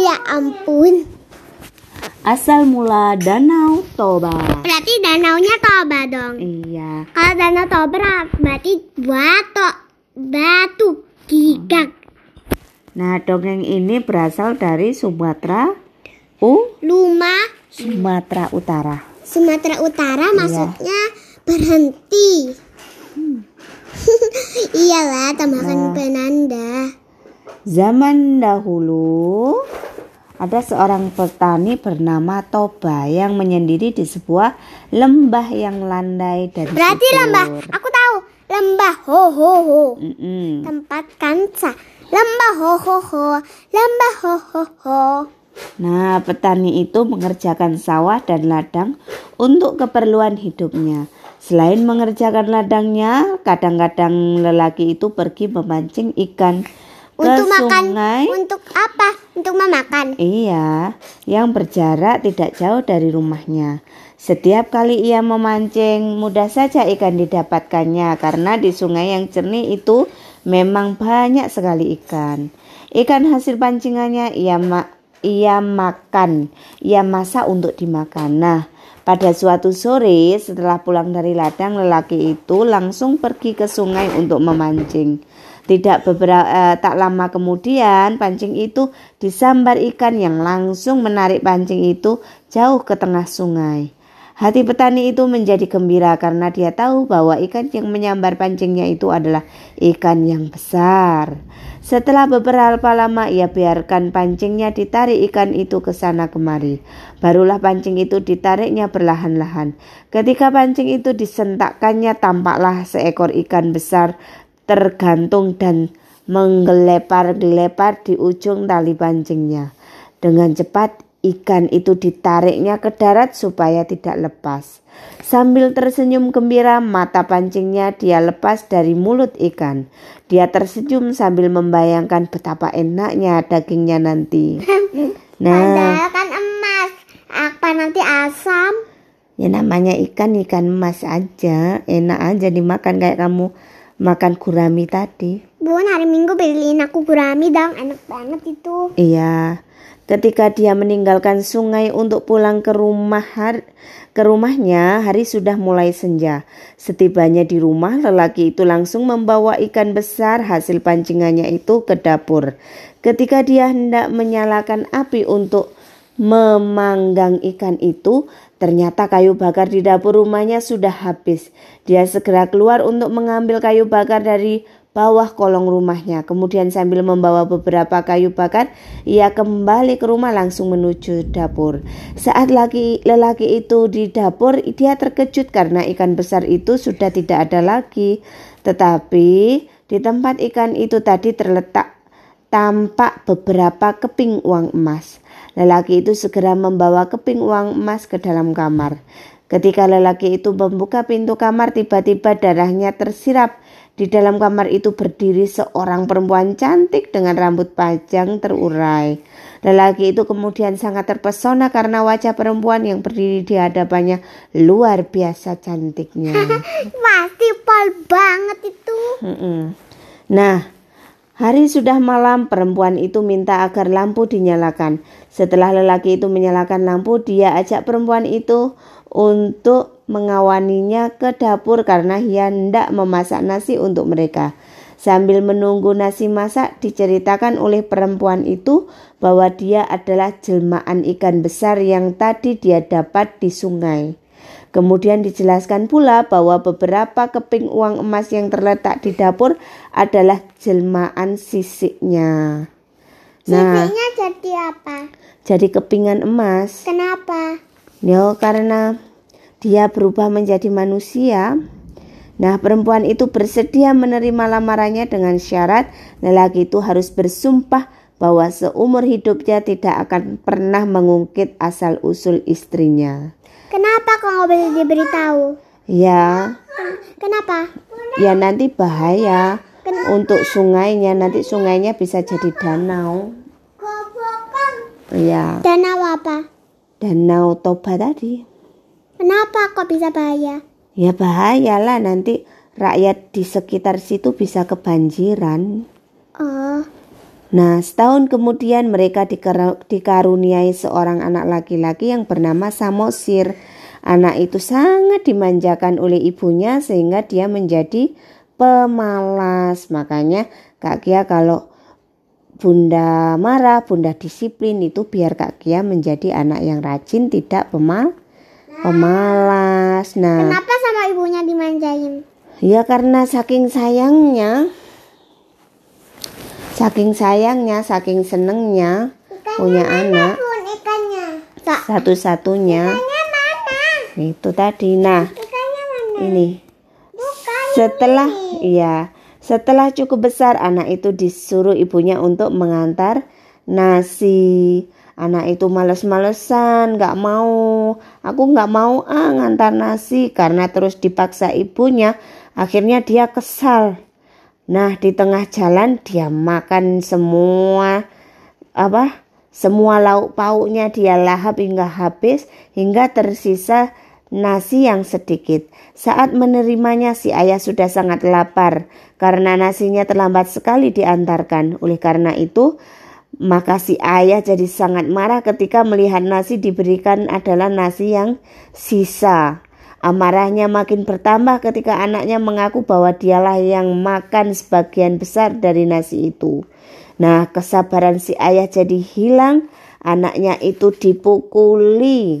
Ya ampun. Asal mula Danau Toba. Berarti danaunya Toba dong. Iya. Kalau danau Toba berarti batu batu gigak. Nah, dongeng ini berasal dari Sumatera U Luma Sumatera Utara. Sumatera Utara maksudnya berhenti. Iyalah, tambahkan penanda. Zaman dahulu ada seorang petani bernama Toba yang menyendiri di sebuah lembah yang landai dan Berarti subur. lembah, aku tahu. Lembah ho ho ho. Mm-mm. Tempat kanca. Lembah ho ho ho. Lembah ho ho ho. Nah, petani itu mengerjakan sawah dan ladang untuk keperluan hidupnya. Selain mengerjakan ladangnya, kadang-kadang lelaki itu pergi memancing ikan ke Untuk makan. sungai. Untuk apa? Untuk memakan. Iya, yang berjarak tidak jauh dari rumahnya. Setiap kali ia memancing, mudah saja ikan didapatkannya karena di sungai yang jernih itu memang banyak sekali ikan. Ikan hasil pancingannya ia ma- ia makan, ia masak untuk dimakan. Nah, pada suatu sore setelah pulang dari ladang, lelaki itu langsung pergi ke sungai untuk memancing. Tidak beberapa tak lama kemudian pancing itu disambar ikan yang langsung menarik pancing itu jauh ke tengah sungai. Hati petani itu menjadi gembira karena dia tahu bahwa ikan yang menyambar pancingnya itu adalah ikan yang besar. Setelah beberapa lama ia biarkan pancingnya ditarik ikan itu ke sana kemari. Barulah pancing itu ditariknya perlahan-lahan. Ketika pancing itu disentakkannya tampaklah seekor ikan besar tergantung dan menggelepar-gelepar di ujung tali pancingnya. Dengan cepat ikan itu ditariknya ke darat supaya tidak lepas. Sambil tersenyum gembira, mata pancingnya dia lepas dari mulut ikan. Dia tersenyum sambil membayangkan betapa enaknya dagingnya nanti. Nah, kan emas. Apa nanti asam? ya namanya ikan ikan emas aja, enak aja dimakan kayak kamu makan gurami tadi. Bun, hari Minggu beliin aku gurami dong. Enak banget itu. Iya. Ketika dia meninggalkan sungai untuk pulang ke rumah har- ke rumahnya, hari sudah mulai senja. Setibanya di rumah, lelaki itu langsung membawa ikan besar hasil pancingannya itu ke dapur. Ketika dia hendak menyalakan api untuk memanggang ikan itu, ternyata kayu bakar di dapur rumahnya sudah habis. Dia segera keluar untuk mengambil kayu bakar dari bawah kolong rumahnya. Kemudian sambil membawa beberapa kayu bakar, ia kembali ke rumah langsung menuju dapur. Saat laki lelaki itu di dapur, dia terkejut karena ikan besar itu sudah tidak ada lagi. Tetapi di tempat ikan itu tadi terletak tampak beberapa keping uang emas. Lelaki itu segera membawa keping uang emas ke dalam kamar. Ketika lelaki itu membuka pintu kamar, tiba-tiba darahnya tersirap. Di dalam kamar itu berdiri seorang perempuan cantik dengan rambut panjang terurai. Lelaki itu kemudian sangat terpesona karena wajah perempuan yang berdiri di hadapannya luar biasa cantiknya. Pasti pol banget itu. Nah, hari sudah malam, perempuan itu minta agar lampu dinyalakan. Setelah lelaki itu menyalakan lampu, dia ajak perempuan itu untuk mengawaninya ke dapur karena ia hendak memasak nasi untuk mereka. Sambil menunggu nasi masak, diceritakan oleh perempuan itu bahwa dia adalah jelmaan ikan besar yang tadi dia dapat di sungai. Kemudian dijelaskan pula bahwa beberapa keping uang emas yang terletak di dapur adalah jelmaan sisiknya. Nah, Sisiknya jadi apa? jadi kepingan emas. Kenapa? Ya, karena dia berubah menjadi manusia. Nah, perempuan itu bersedia menerima lamarannya dengan syarat lelaki itu harus bersumpah bahwa seumur hidupnya tidak akan pernah mengungkit asal-usul istrinya. Kenapa kok nggak boleh diberitahu? Ya, Kenapa? ya nanti bahaya untuk sungainya. Nanti sungainya bisa jadi danau. Ya, Danau apa? danau Toba tadi. Kenapa kok bisa bahaya? Ya bahayalah nanti rakyat di sekitar situ bisa kebanjiran. Oh, Nah, setahun kemudian mereka dikaruniai seorang anak laki-laki yang bernama Samosir. Anak itu sangat dimanjakan oleh ibunya sehingga dia menjadi pemalas. Makanya Kak Kia kalau Bunda marah, Bunda disiplin itu biar Kak Kia menjadi anak yang rajin, tidak pemal pemalas. Nah, kenapa sama ibunya dimanjain? Ya karena saking sayangnya Saking sayangnya, saking senengnya ikannya punya anak. Satu-satunya. Itu tadi. Nah, ini. setelah iya, setelah cukup besar anak itu disuruh ibunya untuk mengantar nasi. Anak itu males-malesan, nggak mau. Aku nggak mau ah ngantar nasi karena terus dipaksa ibunya. Akhirnya dia kesal Nah, di tengah jalan dia makan semua apa? Semua lauk pauknya dia lahap hingga habis hingga tersisa nasi yang sedikit. Saat menerimanya si ayah sudah sangat lapar karena nasinya terlambat sekali diantarkan. Oleh karena itu, maka si ayah jadi sangat marah ketika melihat nasi diberikan adalah nasi yang sisa. Amarahnya makin bertambah ketika anaknya mengaku bahwa dialah yang makan sebagian besar dari nasi itu. Nah, kesabaran si ayah jadi hilang. Anaknya itu dipukuli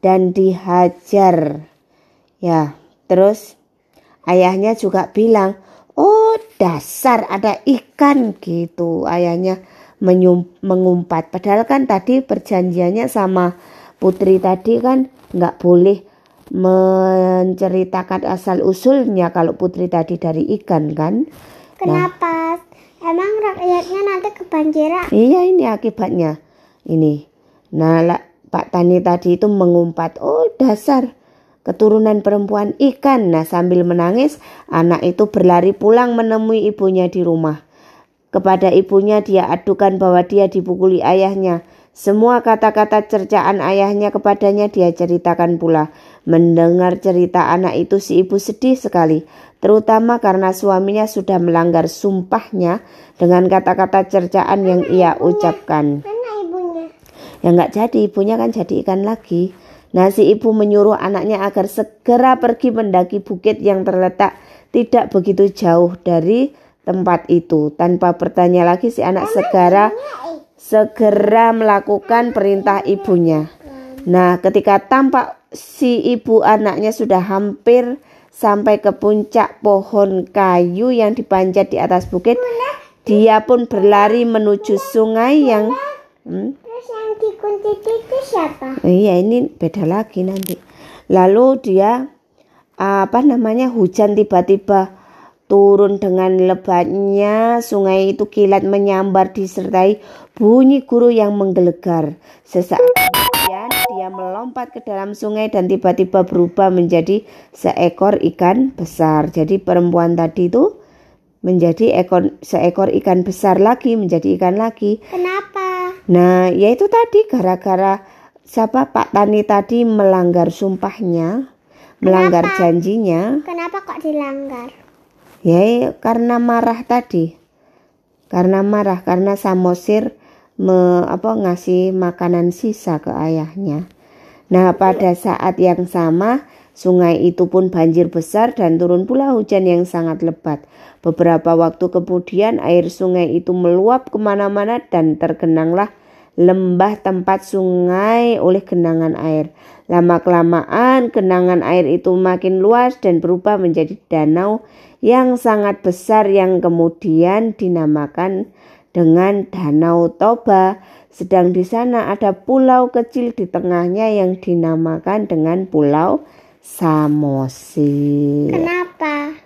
dan dihajar. Ya, terus ayahnya juga bilang, "Oh, dasar ada ikan gitu." Ayahnya mengumpat. Padahal kan tadi perjanjiannya sama putri tadi kan nggak boleh menceritakan asal usulnya kalau putri tadi dari ikan kan. Kenapa? Nah, Emang rakyatnya nanti kebanjiran? Iya ini akibatnya. Ini. Nah Pak Tani tadi itu mengumpat. Oh dasar keturunan perempuan ikan. Nah sambil menangis anak itu berlari pulang menemui ibunya di rumah. Kepada ibunya dia adukan bahwa dia dipukuli ayahnya. Semua kata-kata cercaan ayahnya kepadanya dia ceritakan pula. Mendengar cerita anak itu si ibu sedih sekali, terutama karena suaminya sudah melanggar sumpahnya dengan kata-kata cercaan yang ia ucapkan. Ya nggak jadi, ibunya kan jadi ikan lagi. Nah si ibu menyuruh anaknya agar segera pergi mendaki bukit yang terletak tidak begitu jauh dari tempat itu. Tanpa bertanya lagi si anak segera segera melakukan perintah ibunya. Nah, ketika tampak si ibu anaknya sudah hampir sampai ke puncak pohon kayu yang dipanjat di atas bukit, dia pun berlari menuju sungai yang hmm? Terus yang dikunci itu siapa? Iya, ini beda lagi nanti. Lalu dia apa namanya hujan tiba-tiba turun dengan lebatnya sungai itu kilat menyambar disertai bunyi guru yang menggelegar. Sesaat kemudian dia melompat ke dalam sungai dan tiba-tiba berubah menjadi seekor ikan besar. Jadi perempuan tadi itu menjadi ekor seekor ikan besar lagi menjadi ikan lagi. Kenapa? Nah, yaitu tadi gara-gara siapa Pak Tani tadi melanggar sumpahnya, melanggar Kenapa? janjinya. Kenapa kok dilanggar? Ya karena marah tadi. Karena marah karena Samosir me, apa ngasih makanan sisa ke ayahnya. Nah, pada saat yang sama sungai itu pun banjir besar dan turun pula hujan yang sangat lebat. Beberapa waktu kemudian air sungai itu meluap ke mana-mana dan tergenanglah lembah tempat sungai oleh genangan air. Lama-kelamaan genangan air itu makin luas dan berubah menjadi danau yang sangat besar yang kemudian dinamakan dengan Danau Toba. Sedang di sana ada pulau kecil di tengahnya yang dinamakan dengan Pulau Samosir. Kenapa?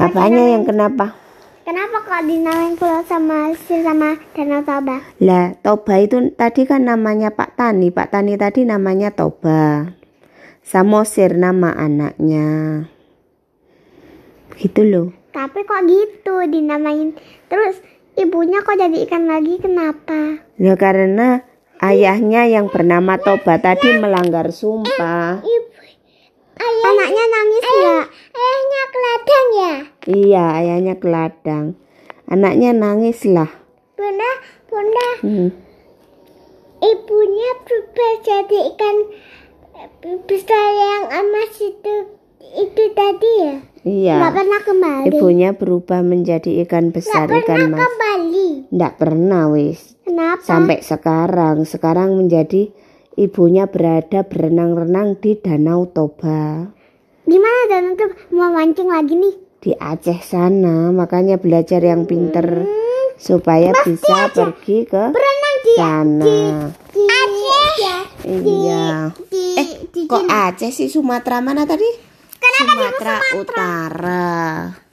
Apanya yang kenapa? Kenapa kok dinamain Pulau Samosir sama Danau Toba? Lah, Toba itu tadi kan namanya Pak Tani. Pak Tani tadi namanya Toba. Samosir nama anaknya. Gitu loh. Tapi kok gitu dinamain. Terus ibunya kok jadi ikan lagi kenapa? Ya karena ayahnya yang bernama Toba tadi melanggar sumpah. Ibu, ayah, anaknya nangis ayah, ya? Ayahnya keladang ya? Iya, ayahnya keladang. Anaknya nangislah. Bunda, bunda, Hmm. ibunya berubah jadi ikan besar yang emas itu itu tadi ya? Iya. Nggak pernah kembali. Ibunya berubah menjadi ikan Nggak besar, pernah ikan mas. kembali. Nggak pernah wis. Kenapa? Sampai sekarang, sekarang menjadi ibunya berada berenang-renang di Danau Toba. Gimana dan itu mau mancing lagi nih? Di Aceh sana, makanya belajar yang pinter supaya bisa pergi ke Berenang di sana. di Aceh. Iya. Di, Eh, di kok Aceh sih Sumatera mana tadi? Kenapa di Sumatera Utara.